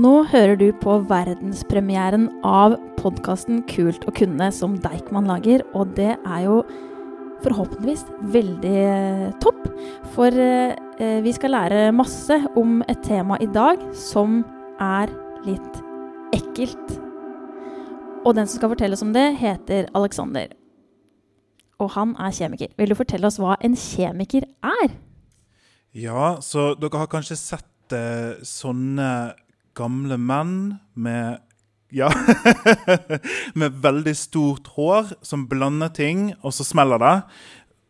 Nå hører du på verdenspremieren av podkasten Kult å kunne som Deichman lager, og det er jo forhåpentligvis veldig eh, topp. For eh, vi skal lære masse om et tema i dag som er litt ekkelt. Og den som skal fortelle oss om det, heter Alexander. Og han er kjemiker. Vil du fortelle oss hva en kjemiker er? Ja, så dere har kanskje sett eh, sånne gamle menn med ja. med veldig stort hår som blander ting, og så smeller det.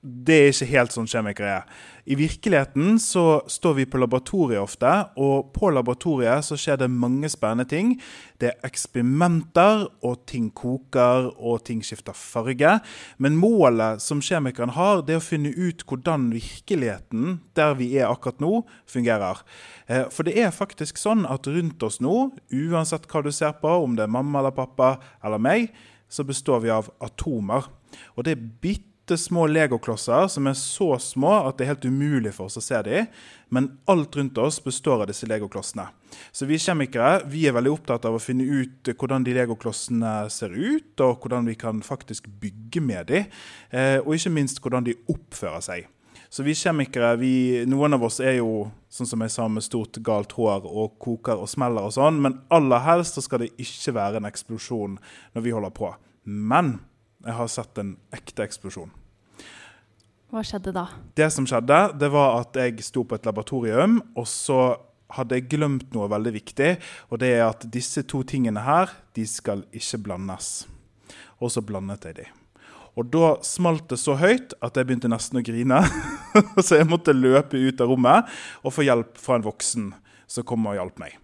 Det er ikke helt sånn kjemikere er. I virkeligheten så står vi på laboratoriet ofte, og på laboratoriet så skjer det mange spennende ting. Det er eksperimenter, og ting koker, og ting skifter farge. Men målet som kjemikeren har, det er å finne ut hvordan virkeligheten der vi er akkurat nå, fungerer. Eh, for det er faktisk sånn at rundt oss nå, uansett hva du ser på, om det er mamma eller pappa eller meg, så består vi av atomer. Og det er bitte bitte små legoklosser som er så små at det er helt umulig for oss å se dem. Men alt rundt oss består av disse legoklossene. Så vi kjemikere vi er veldig opptatt av å finne ut hvordan de legoklossene ser ut, og hvordan vi kan faktisk bygge med dem. Eh, og ikke minst hvordan de oppfører seg. Så vi kjemikere, vi, noen av oss er jo sånn som jeg sa, med stort galt hår og koker og smeller og sånn, men aller helst så skal det ikke være en eksplosjon når vi holder på. Men jeg har sett en ekte eksplosjon. Hva skjedde da? Det som skjedde, det var at jeg sto på et laboratorium, og så hadde jeg glemt noe veldig viktig. Og det er at disse to tingene her, de skal ikke blandes. Og så blandet jeg de. Og da smalt det så høyt at jeg begynte nesten å grine. så jeg måtte løpe ut av rommet og få hjelp fra en voksen som kom og hjalp meg.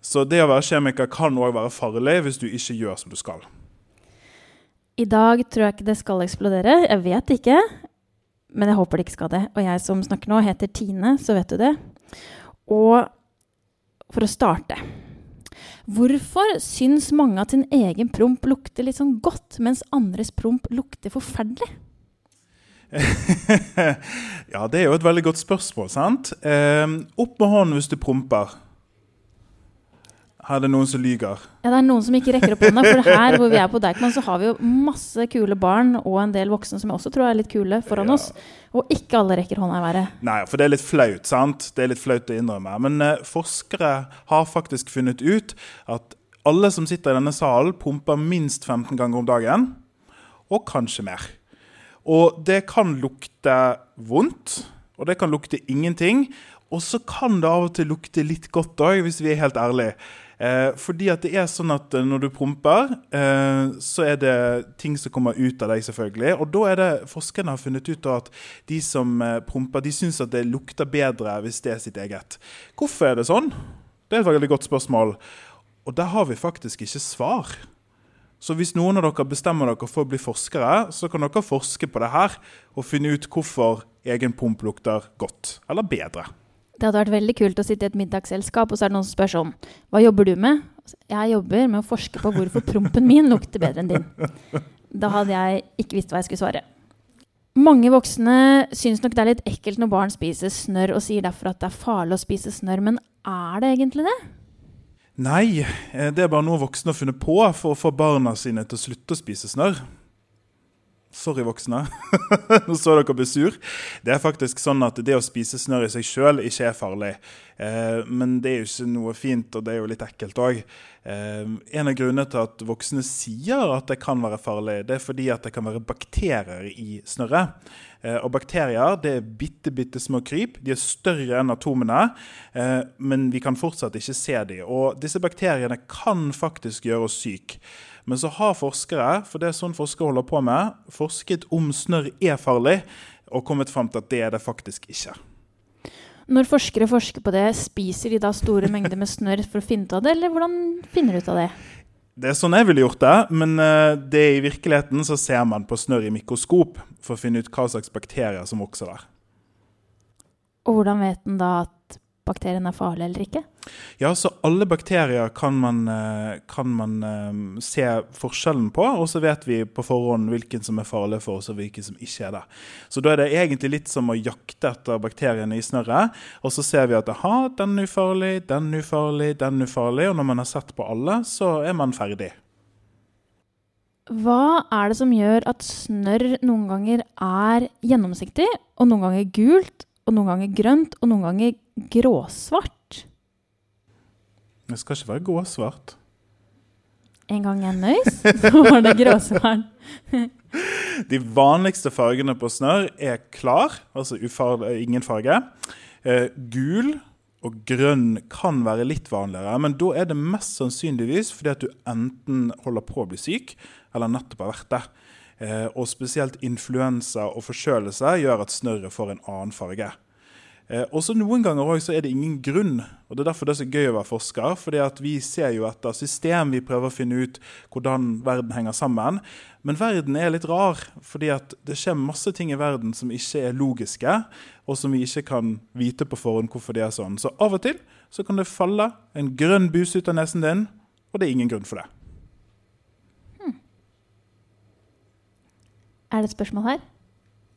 Så det å være kjemiker kan òg være farlig hvis du ikke gjør som du skal. I dag tror jeg ikke det skal eksplodere. Jeg vet ikke. Men jeg håper det ikke skal det. Og jeg som snakker nå, heter Tine, så vet du det. Og for å starte Hvorfor syns mange at sin egen promp lukter litt sånn godt, mens andres promp lukter forferdelig? ja, det er jo et veldig godt spørsmål, sant? Eh, opp med hånden hvis du promper. Her er det noen som lyger. Ja, det er noen som ikke rekker opp hånda. For her hvor vi er på Deichman, så har vi jo masse kule barn og en del voksne som jeg også tror er litt kule foran ja. oss. Og ikke alle rekker hånda i været. Nei, for det er litt flaut, sant? Det er litt flaut å innrømme. Men eh, forskere har faktisk funnet ut at alle som sitter i denne salen, pumper minst 15 ganger om dagen. Og kanskje mer. Og det kan lukte vondt, og det kan lukte ingenting. Og så kan det av og til lukte litt godt òg, hvis vi er helt ærlige. Eh, fordi at det er sånn at eh, når du promper, eh, så er det ting som kommer ut av deg, selvfølgelig. Og da er det forskerne har funnet ut at de som eh, promper, de syns at det lukter bedre hvis det er sitt eget. Hvorfor er det sånn? Det er et veldig godt spørsmål. Og der har vi faktisk ikke svar. Så hvis noen av dere bestemmer dere for å bli forskere, så kan dere forske på det her og finne ut hvorfor egen pump lukter godt eller bedre. Det hadde vært veldig kult å sitte i et middagsselskap, og så er det noen som spør sånn Hva jobber du med? Jeg jobber med å forske på hvorfor prompen min lukter bedre enn din. Da hadde jeg ikke visst hva jeg skulle svare. Mange voksne syns nok det er litt ekkelt når barn spiser snørr, og sier derfor at det er farlig å spise snørr. Men er det egentlig det? Nei, eh, det er bare noe voksne har funnet på for å få barna sine til å slutte å spise snørr. Sorry, voksne. Nå så dere bli sur. Det er faktisk sånn at det å spise snørr i seg sjøl ikke er farlig. Eh, men det er jo ikke noe fint, og det er jo litt ekkelt òg. Eh, en av grunnene til at voksne sier at det kan være farlig, det er fordi at det kan være bakterier i snørret. Eh, og bakterier det er bitte, bitte små kryp. De er større enn atomene, eh, men vi kan fortsatt ikke se dem. Og disse bakteriene kan faktisk gjøre oss syke. Men så har forskere for det er sånn forskere holder på med, forsket om snørr er farlig, og kommet fram til at det er det faktisk ikke. Når forskere forsker på det, spiser de da store mengder med snørr for å finne ut av det, eller hvordan finner de ut av det? Det er sånn jeg ville gjort det, men det det i virkeligheten så ser man på snørr i mikroskop for å finne ut hva slags bakterier som vokser der. Og hvordan vet en da at bakterien er farlig eller ikke? Ja, så alle bakterier kan man, eh, kan man um, se forskjellen på, og så vet vi på forhånd hvilken som er farlig for oss, og hvilken som ikke er det. Så da er det egentlig litt som å jakte etter bakteriene i snørret, og så ser vi at aha, den er ufarlig, den er ufarlig, den er ufarlig, og når man har sett på alle, så er man ferdig. Hva er det som gjør at snørr noen ganger er gjennomsiktig, og noen ganger gult, og noen ganger grønt, og noen ganger gråsvart? Det skal ikke være gåsvart. En gang en nøys, så var det gråsvart. De vanligste fargene på snørr er klar, altså ufarlig, ingen farge. Eh, gul og grønn kan være litt vanligere, men da er det mest sannsynligvis fordi at du enten holder på å bli syk, eller nettopp har vært det. Eh, og spesielt influensa og forkjølelse gjør at snørret får en annen farge. Eh, også Noen ganger også er det ingen grunn. og Det er derfor det er så gøy å være forsker. fordi at Vi ser jo etter system, vi prøver å finne ut hvordan verden henger sammen. Men verden er litt rar, fordi at det skjer masse ting i verden som ikke er logiske, og som vi ikke kan vite på forhånd hvorfor det er sånn. Så av og til så kan det falle en grønn bus ut av nesen din, og det er ingen grunn for det. Er det et spørsmål her?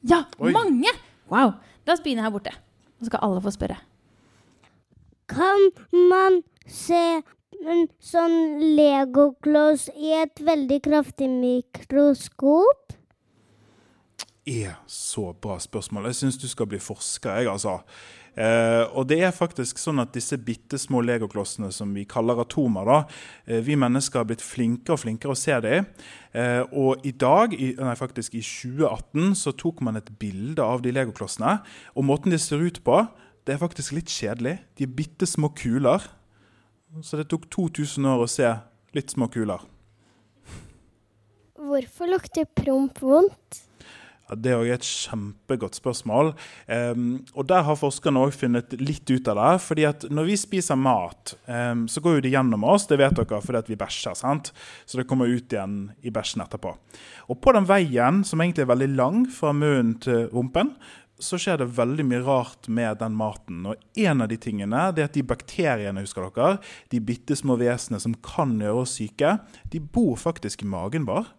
Ja! Oi. Mange! Wow. La oss begynne her borte. Så skal alle få spørre. Kan man se en sånn legokloss i et veldig kraftig mikroskop? er så bra spørsmål. Jeg syns du skal bli forsker, jeg, altså. Eh, og det er faktisk sånn at disse bitte små legoklossene som vi kaller atomer, da, eh, vi mennesker har blitt flinkere og flinkere å se dem. Eh, og i dag, i, nei, faktisk i 2018, så tok man et bilde av de legoklossene. Og måten de ser ut på, det er faktisk litt kjedelig. De er bitte små kuler. Så det tok 2000 år å se litt små kuler. Hvorfor lukter promp vondt? Det er et kjempegodt spørsmål. Um, og Der har forskerne også funnet litt ut av det. fordi at Når vi spiser mat, um, så går jo det gjennom oss. Det vet dere fordi at vi bæsjer. sant? Så det kommer ut igjen i bæsjen etterpå. Og På den veien, som egentlig er veldig lang fra munnen til rumpen, så skjer det veldig mye rart med den maten. Og En av de tingene det er at de bakteriene husker dere, de bitte små vesenene som kan gjøre oss syke, de bor faktisk i magen vår.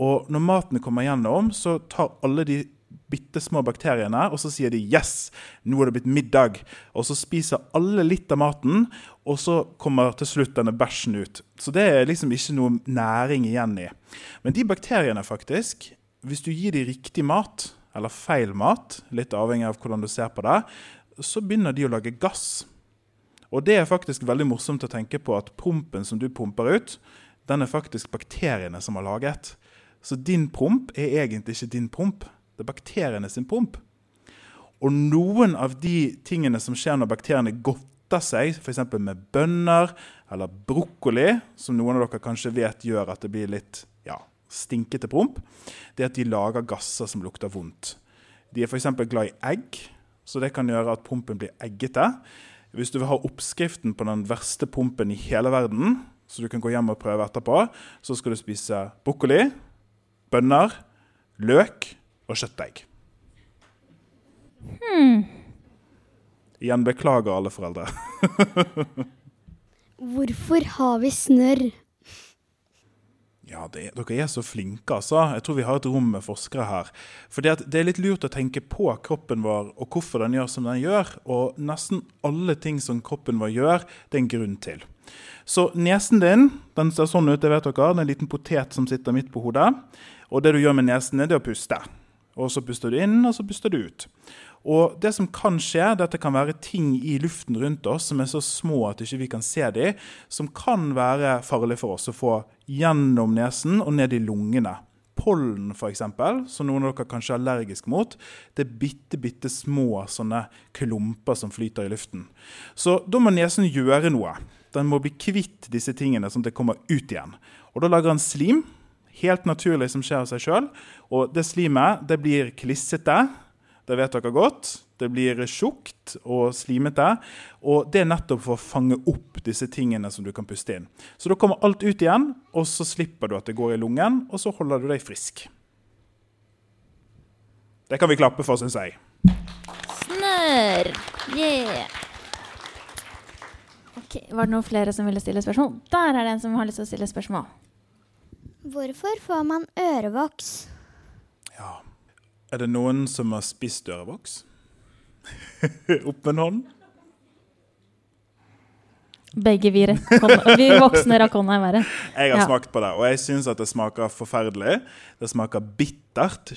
Og når maten kommer gjennom, så tar alle de bitte små bakteriene og så sier de 'yes, nå er det blitt middag'. Og så spiser alle litt av maten, og så kommer til slutt denne bæsjen ut. Så det er liksom ikke noe næring igjen i. Men de bakteriene, faktisk, hvis du gir dem riktig mat, eller feil mat, litt avhengig av hvordan du ser på det, så begynner de å lage gass. Og det er faktisk veldig morsomt å tenke på at pumpen som du pumper ut, den er faktisk bakteriene som har laget. Så din promp er egentlig ikke din promp, det er bakteriene sin promp. Og noen av de tingene som skjer når bakteriene godter seg, f.eks. med bønner eller brokkoli, som noen av dere kanskje vet gjør at det blir litt ja, stinkete promp, det er at de lager gasser som lukter vondt. De er f.eks. glad i egg, så det kan gjøre at prompen blir eggete. Hvis du vil ha oppskriften på den verste pumpen i hele verden, så du kan gå hjem og prøve etterpå, så skal du spise brokkoli, bønner, løk og kjøttdeig. Hmm. Igjen beklager alle foreldre. Hvorfor har vi snørr? Ja, det, Dere er så flinke, altså. Jeg tror vi har et rom med forskere her. At Det er litt lurt å tenke på kroppen vår og hvorfor den gjør som den gjør. Og nesten alle ting som kroppen vår gjør, det er en grunn til. Så nesen din den ser sånn ut, det vet dere. Det er en liten potet som sitter midt på hodet. Og det du gjør med nesen, er det å puste. Og så puster du inn, og så puster du ut. Og det som kan skje, dette kan være ting i luften rundt oss som er så små at ikke vi ikke kan se dem, som kan være farlig for oss å få gjennom nesen og ned i lungene. Pollen, f.eks., som noen av dere kanskje er allergisk mot, det er bitte, bitte små sånne klumper som flyter i luften. Så da må nesen gjøre noe. Den må bli kvitt disse tingene, sånn at det kommer ut igjen. Og da lager han slim, helt naturlig som skjer av seg sjøl. Og det slimet det blir klissete. Det vet dere godt. Det blir tjukt og slimete. Og det er nettopp for å fange opp disse tingene som du kan puste inn. Så da kommer alt ut igjen, og så slipper du at det går i lungen, og så holder du deg frisk. Det kan vi klappe for, syns jeg. Snørr! Yeah. Ok, Var det noen flere som ville stille spørsmål? Der er det en som har lyst til å stille spørsmål. Hvorfor får man ørevoks? Ja. Er det noen som har spist ørevoks? Opp med en hånd. Begge vi, vi voksne rakk hånda i været. Jeg har Ja. smakt på det, og jeg syns at det smaker forferdelig. Det smaker bittert.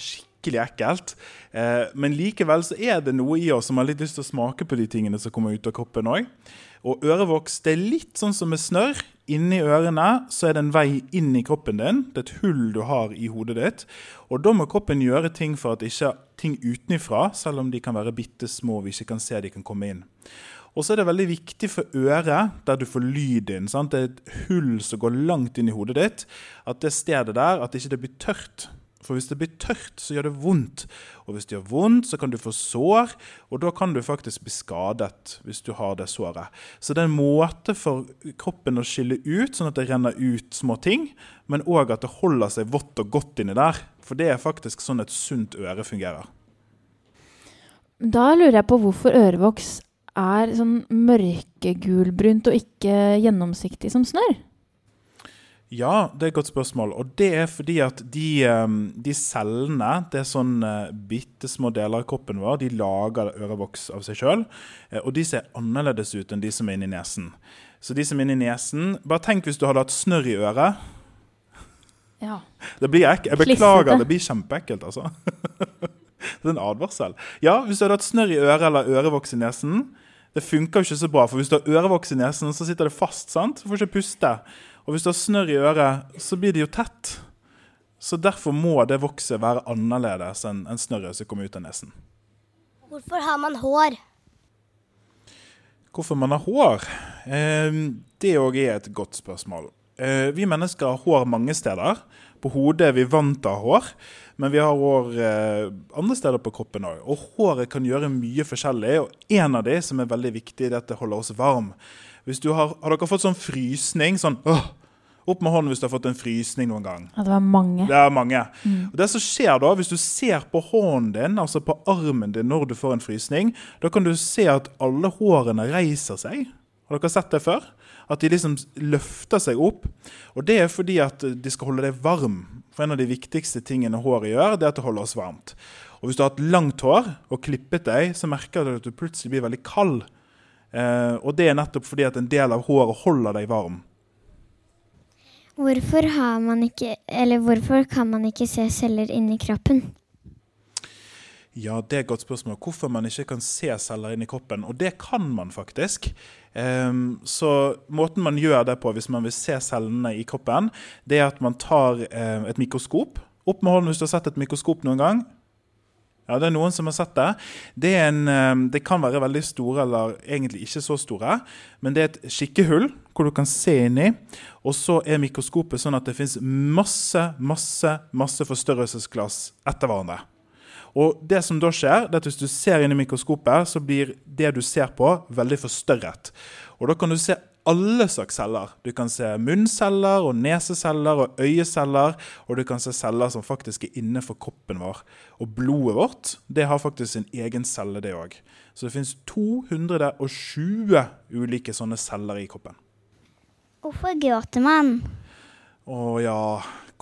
Skikkelig ekkelt. Eh, men likevel så er det noe i oss som har litt lyst til å smake på de tingene som kommer ut av kroppen òg. Og ørevoks det er litt sånn som med snørr. Inni ørene så er det en vei inn i kroppen din. Det er et hull du har i hodet ditt. Og da må kroppen gjøre ting for at ikke ting utenifra, selv om de kan være bitte små vi ikke kan se de kan komme inn. Og så er det veldig viktig for øret, der du får lyd inn. Sant? Det er et hull som går langt inn i hodet ditt. At det stedet der, at ikke det blir tørt. For hvis det blir tørt, så gjør det vondt. Og hvis det gjør vondt, så kan du få sår, og da kan du faktisk bli skadet hvis du har det såret. Så det er en måte for kroppen å skille ut, sånn at det renner ut små ting, men òg at det holder seg vått og godt inni der. For det er faktisk sånn et sunt øre fungerer. Da lurer jeg på hvorfor ørevoks er sånn mørkegulbrunt og ikke gjennomsiktig som snørr. Ja, det er et godt spørsmål. Og det er fordi at de, eh, de cellene, det er sånn eh, bitte små deler av kroppen vår, de lager ørevoks av seg sjøl. Og de ser annerledes ut enn de som er inni nesen. Så de som er inni nesen Bare tenk hvis du hadde hatt snørr i øret. Ja. Det blir ek Jeg beklager, det blir kjempeekkelt, altså. det er en advarsel. Ja, hvis du hadde hatt snørr i øret eller ørevoks i nesen, det funker jo ikke så bra. For hvis du har ørevoks i nesen, så sitter det fast. sant? Du får ikke puste. Og hvis du har snørr i øret, så blir det jo tett. Så derfor må det vokset være annerledes enn en snørret som kommer ut av nesen. Hvorfor har man hår? Hvorfor man har hår? Eh, det òg er et godt spørsmål. Eh, vi mennesker har hår mange steder. På hodet er vi vant til å ha hår, men vi har hår eh, andre steder på kroppen òg. Og håret kan gjøre mye forskjellig, og en av de som er veldig viktig, er at det holder oss varm. Hvis du har, har dere fått sånn frysning? Sånn åh, Opp med hånden hvis du har fått en frysning noen gang. Ja, det var mange. Det er mange. Og det som skjer da, Hvis du ser på hånden din, altså på armen din når du får en frysning, da kan du se at alle hårene reiser seg. Har dere sett det før? At de liksom løfter seg opp. Og det er fordi at de skal holde deg varm. For en av de viktigste tingene håret gjør, det er at det holder oss varmt. Og hvis du har hatt langt hår og klippet deg, så merker du at du plutselig blir veldig kald. Eh, og det er nettopp fordi at en del av håret holder deg varm. Hvorfor har man ikke Eller hvorfor kan man ikke se celler inni kroppen? Ja, det er et godt spørsmål. Hvorfor man ikke kan se celler inni kroppen. Og det kan man faktisk. Um, så måten man gjør det på hvis man vil se cellene i kroppen, det er at man tar um, et mikroskop. Opp med hånden hvis du har sett et mikroskop noen gang. Ja, det er noen som har sett det. Det, en, eh, det kan være veldig store, eller egentlig ikke så store. Men det er et skikkehull hvor du kan se inni. Og så er mikroskopet sånn at det fins masse, masse, masse forstørrelsesglass etter hverandre. Og det som da skjer, det er at Hvis du ser inn i mikroskopet, så blir det du ser på, veldig forstørret. Og Da kan du se alle slags celler. Du kan se munnceller, og neseceller og øyeceller. Og du kan se celler som faktisk er innenfor kroppen vår. Og blodet vårt det har faktisk sin egen celle, det òg. Så det finnes 220 ulike sånne celler i kroppen. Hvorfor gråter man? Å ja,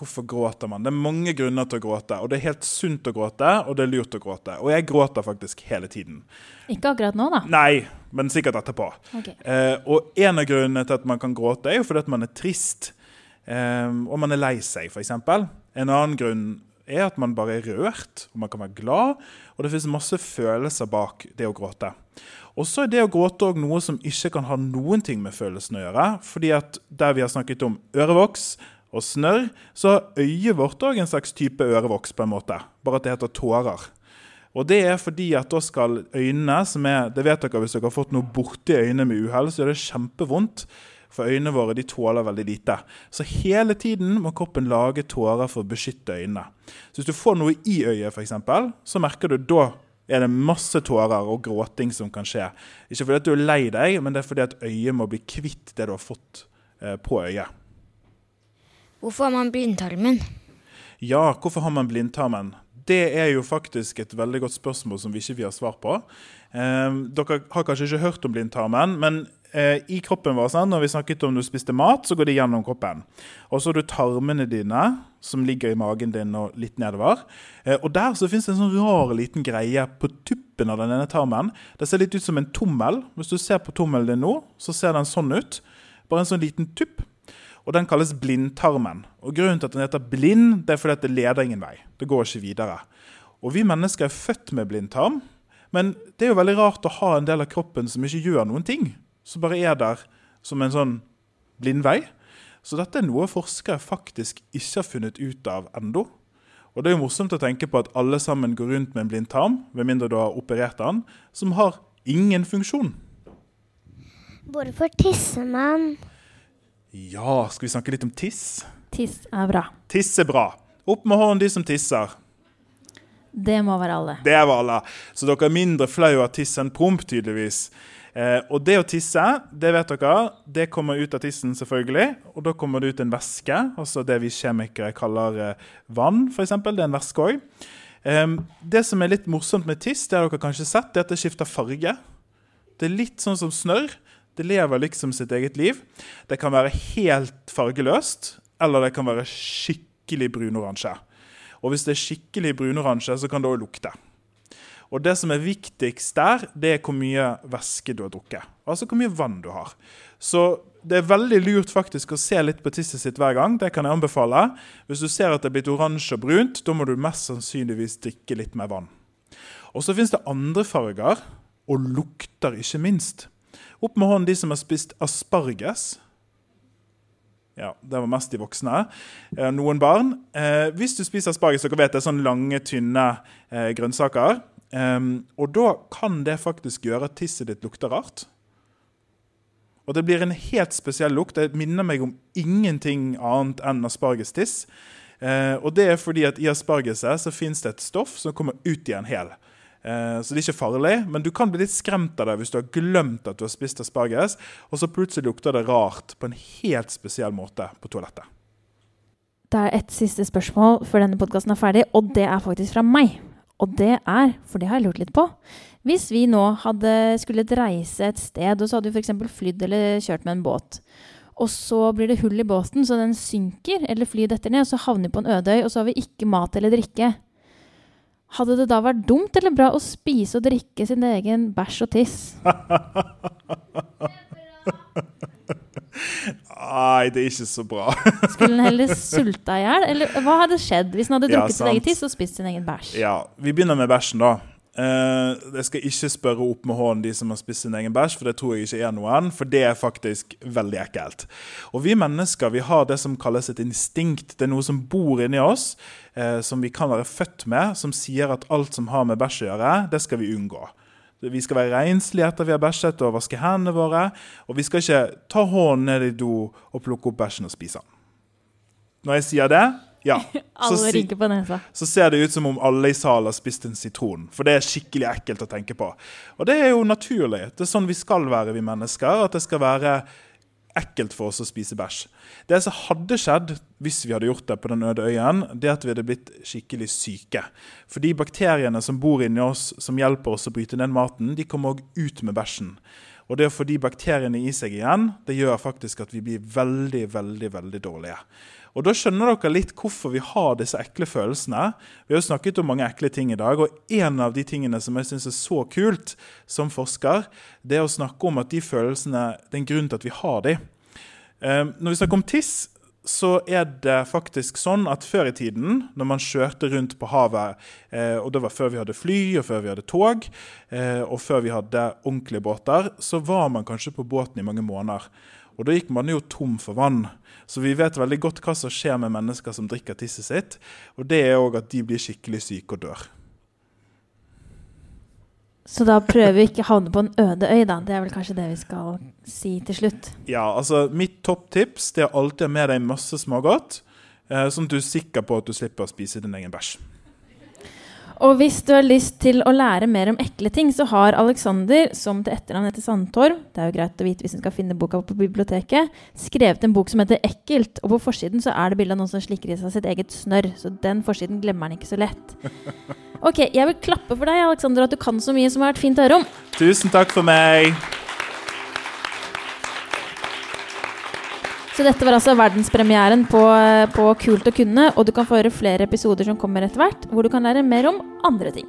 hvorfor gråter man? Det er mange grunner til å gråte. Og det er helt sunt å gråte, og det er lurt å gråte. Og jeg gråter faktisk hele tiden. Ikke akkurat nå, da. Nei, men sikkert etterpå. Okay. Eh, og en av grunnene til at man kan gråte, er jo fordi at man er trist. Eh, og man er lei seg, f.eks. En annen grunn er at man bare er rørt, og man kan være glad. Og det finnes masse følelser bak det å gråte. Og så er det å gråte også noe som ikke kan ha noen ting med følelsene å gjøre. fordi at der vi har snakket om ørevoks og snørr, så har øyet vårt òg en slags type ørevoks, på en måte. Bare at det heter tårer. Og det er fordi at da skal øynene, som er Det vet dere hvis dere har fått noe borti øynene med uhell, så gjør det kjempevondt. For øynene våre de tåler veldig lite. Så hele tiden må kroppen lage tårer for å beskytte øynene. Så hvis du får noe i øyet, f.eks., så merker du da er det masse tårer og gråting som kan skje. Ikke fordi at du er lei deg, men det er fordi at øyet må bli kvitt det du har fått eh, på øyet. Hvorfor har man blindtarmen? Ja, hvorfor har man blindtarmen? Det er jo faktisk et veldig godt spørsmål som vi ikke har svar på. Eh, dere har kanskje ikke hørt om blindtarmen, men eh, i kroppen vår. sånn, Når vi snakket om du spiste mat, så går det gjennom kroppen. Og så har du tarmene dine, som ligger i magen din og litt nedover. Eh, og der så fins det en sånn rar liten greie på tuppen av den ene tarmen. Det ser litt ut som en tommel. Hvis du ser på tommelen din nå, så ser den sånn ut. Bare en sånn liten tupp. Og den kalles blindtarmen. Og Grunnen til at den heter blind, det er fordi at det leder ingen vei. Det går ikke videre. Og vi mennesker er født med blindtarm. Men det er jo veldig rart å ha en del av kroppen som ikke gjør noen ting. Som bare er der som en sånn blindvei. Så dette er noe forskere faktisk ikke har funnet ut av ennå. Og det er jo morsomt å tenke på at alle sammen går rundt med en blindtarm, med mindre du har operert den, som har ingen funksjon. Hvorfor tisser man? Ja, skal vi snakke litt om tiss? Tiss er bra. Tiss er bra. Opp med hånden, de som tisser. Det må være alle. Det var alle. Så dere er mindre flau av tiss enn promp, tydeligvis. Eh, og det å tisse, det vet dere, det kommer ut av tissen, selvfølgelig. Og da kommer det ut en væske, altså det vi kjemikere kaller eh, vann, f.eks. Det er en væske òg. Eh, det som er litt morsomt med tiss, det har dere kanskje sett, det er at det skifter farge. Det er litt sånn som snørr. Det lever liksom sitt eget liv. Det kan være helt fargeløst, eller det kan være skikkelig brunoransje. Og hvis det er skikkelig brunoransje, så kan det òg lukte. Og det som er viktigst der, det er hvor mye væske du har drukket. Altså hvor mye vann du har. Så det er veldig lurt faktisk å se litt på tisset sitt hver gang. Det kan jeg anbefale. Hvis du ser at det er blitt oransje og brunt, da må du mest sannsynligvis drikke litt mer vann. Og så fins det andre farger, og lukter ikke minst. Opp med hånden de som har spist asparges. Ja, Det var mest de voksne. Eh, noen barn. Eh, hvis du spiser asparges, dere vet det er sånne lange, tynne eh, grønnsaker. Um, og da kan det faktisk gjøre at tisset ditt lukter rart. Og det blir en helt spesiell lukt. Det minner meg om ingenting annet enn aspargestiss. Og det er fordi at i aspargeset så fins det et stoff som kommer ut igjen hel. Uh, så det er ikke farlig, men du kan bli litt skremt av det hvis du har glemt at du har spist asparges, og så plutselig lukter det rart på en helt spesiell måte på toalettet. Det er et siste spørsmål før denne podkasten er ferdig, og det er faktisk fra meg. Og det er, for det har jeg lurt litt på Hvis vi nå hadde skullet reise et sted, og så hadde vi f.eks. flydd eller kjørt med en båt, og så blir det hull i båten, så den synker, eller flyet detter ned, og så havner vi på en øde øy, og så har vi ikke mat eller drikke. Hadde det da vært dumt eller bra å spise og drikke sin egen bæsj og tiss? Nei, det er ikke så bra. Skulle den heller sulta i hjel? Eller hva hadde skjedd hvis den hadde Ja, drukket sin egen tiss og spist sin egen bæsj? Ja, Vi begynner med bæsjen, da. Eh, jeg skal ikke spørre opp med hånden de som har spist sin egen bæsj, for det tror jeg ikke er noen, for det er faktisk veldig ekkelt. Og vi mennesker vi har det som kalles et instinkt. Det er noe som bor inni oss, uh, som vi kan være født med, som sier at alt som har med bæsj å gjøre, det skal vi unngå. Vi skal være renslige etter vi har bæsjet og vaske hendene våre. Og vi skal ikke ta hånden ned i do og plukke opp bæsjen og spise den. Når jeg sier det, ja, så, Alle rynker på nesa. så ser det ut som om alle i salen har spist en sitron. For det er skikkelig ekkelt å tenke på. Og det er jo naturlig. Det er sånn vi skal være, vi mennesker. At det skal være ekkelt for oss å spise bæsj. Det som hadde skjedd hvis vi hadde gjort det på den øde øyen, det at vi hadde blitt skikkelig syke. For de bakteriene som bor inni oss, som hjelper oss å bryte ned maten, de kommer òg ut med bæsjen. Og det å få de bakteriene i seg igjen, det gjør faktisk at vi blir veldig, veldig, veldig dårlige. Og Da skjønner dere litt hvorfor vi har disse ekle følelsene. Vi har jo snakket om mange ekle ting i dag, og en av de tingene som jeg syns er så kult som forsker, det er å snakke om at de følelsene Det er en grunn til at vi har de. Eh, Når vi snakker om tiss, så er det faktisk sånn at før i tiden, når man kjørte rundt på havet, eh, og det var før vi hadde fly, og før vi hadde tog, eh, og før vi hadde ordentlige båter, så var man kanskje på båten i mange måneder. Og da gikk man jo tom for vann. Så vi vet veldig godt hva som skjer med mennesker som drikker tisset sitt. Og det er òg at de blir skikkelig syke og dør. Så da prøver vi ikke å havne på en øde øy, da. Det er vel kanskje det vi skal si til slutt. Ja, altså Mitt topptips det er alltid å ha med deg masse smågodt, eh, sånn at du er sikker på at du slipper å spise din egen bæsj. Og hvis du har lyst til å lære mer om ekle ting, så har Alexander, som til etternavn heter Sandtorv, det er jo greit å vite hvis en skal finne boka på biblioteket, skrevet en bok som heter Ekkelt. Og på forsiden så er det bilde av noen som slikker i seg sitt eget snørr. Så den forsiden glemmer han ikke så lett. Ok, jeg vil klappe for deg, Alexander, at du kan så mye som har vært fint å høre om. Tusen takk for meg. Så dette var altså verdenspremieren på, på Kult å kunne, og du kan få høre flere episoder som kommer etter hvert, hvor du kan lære mer om andre ting.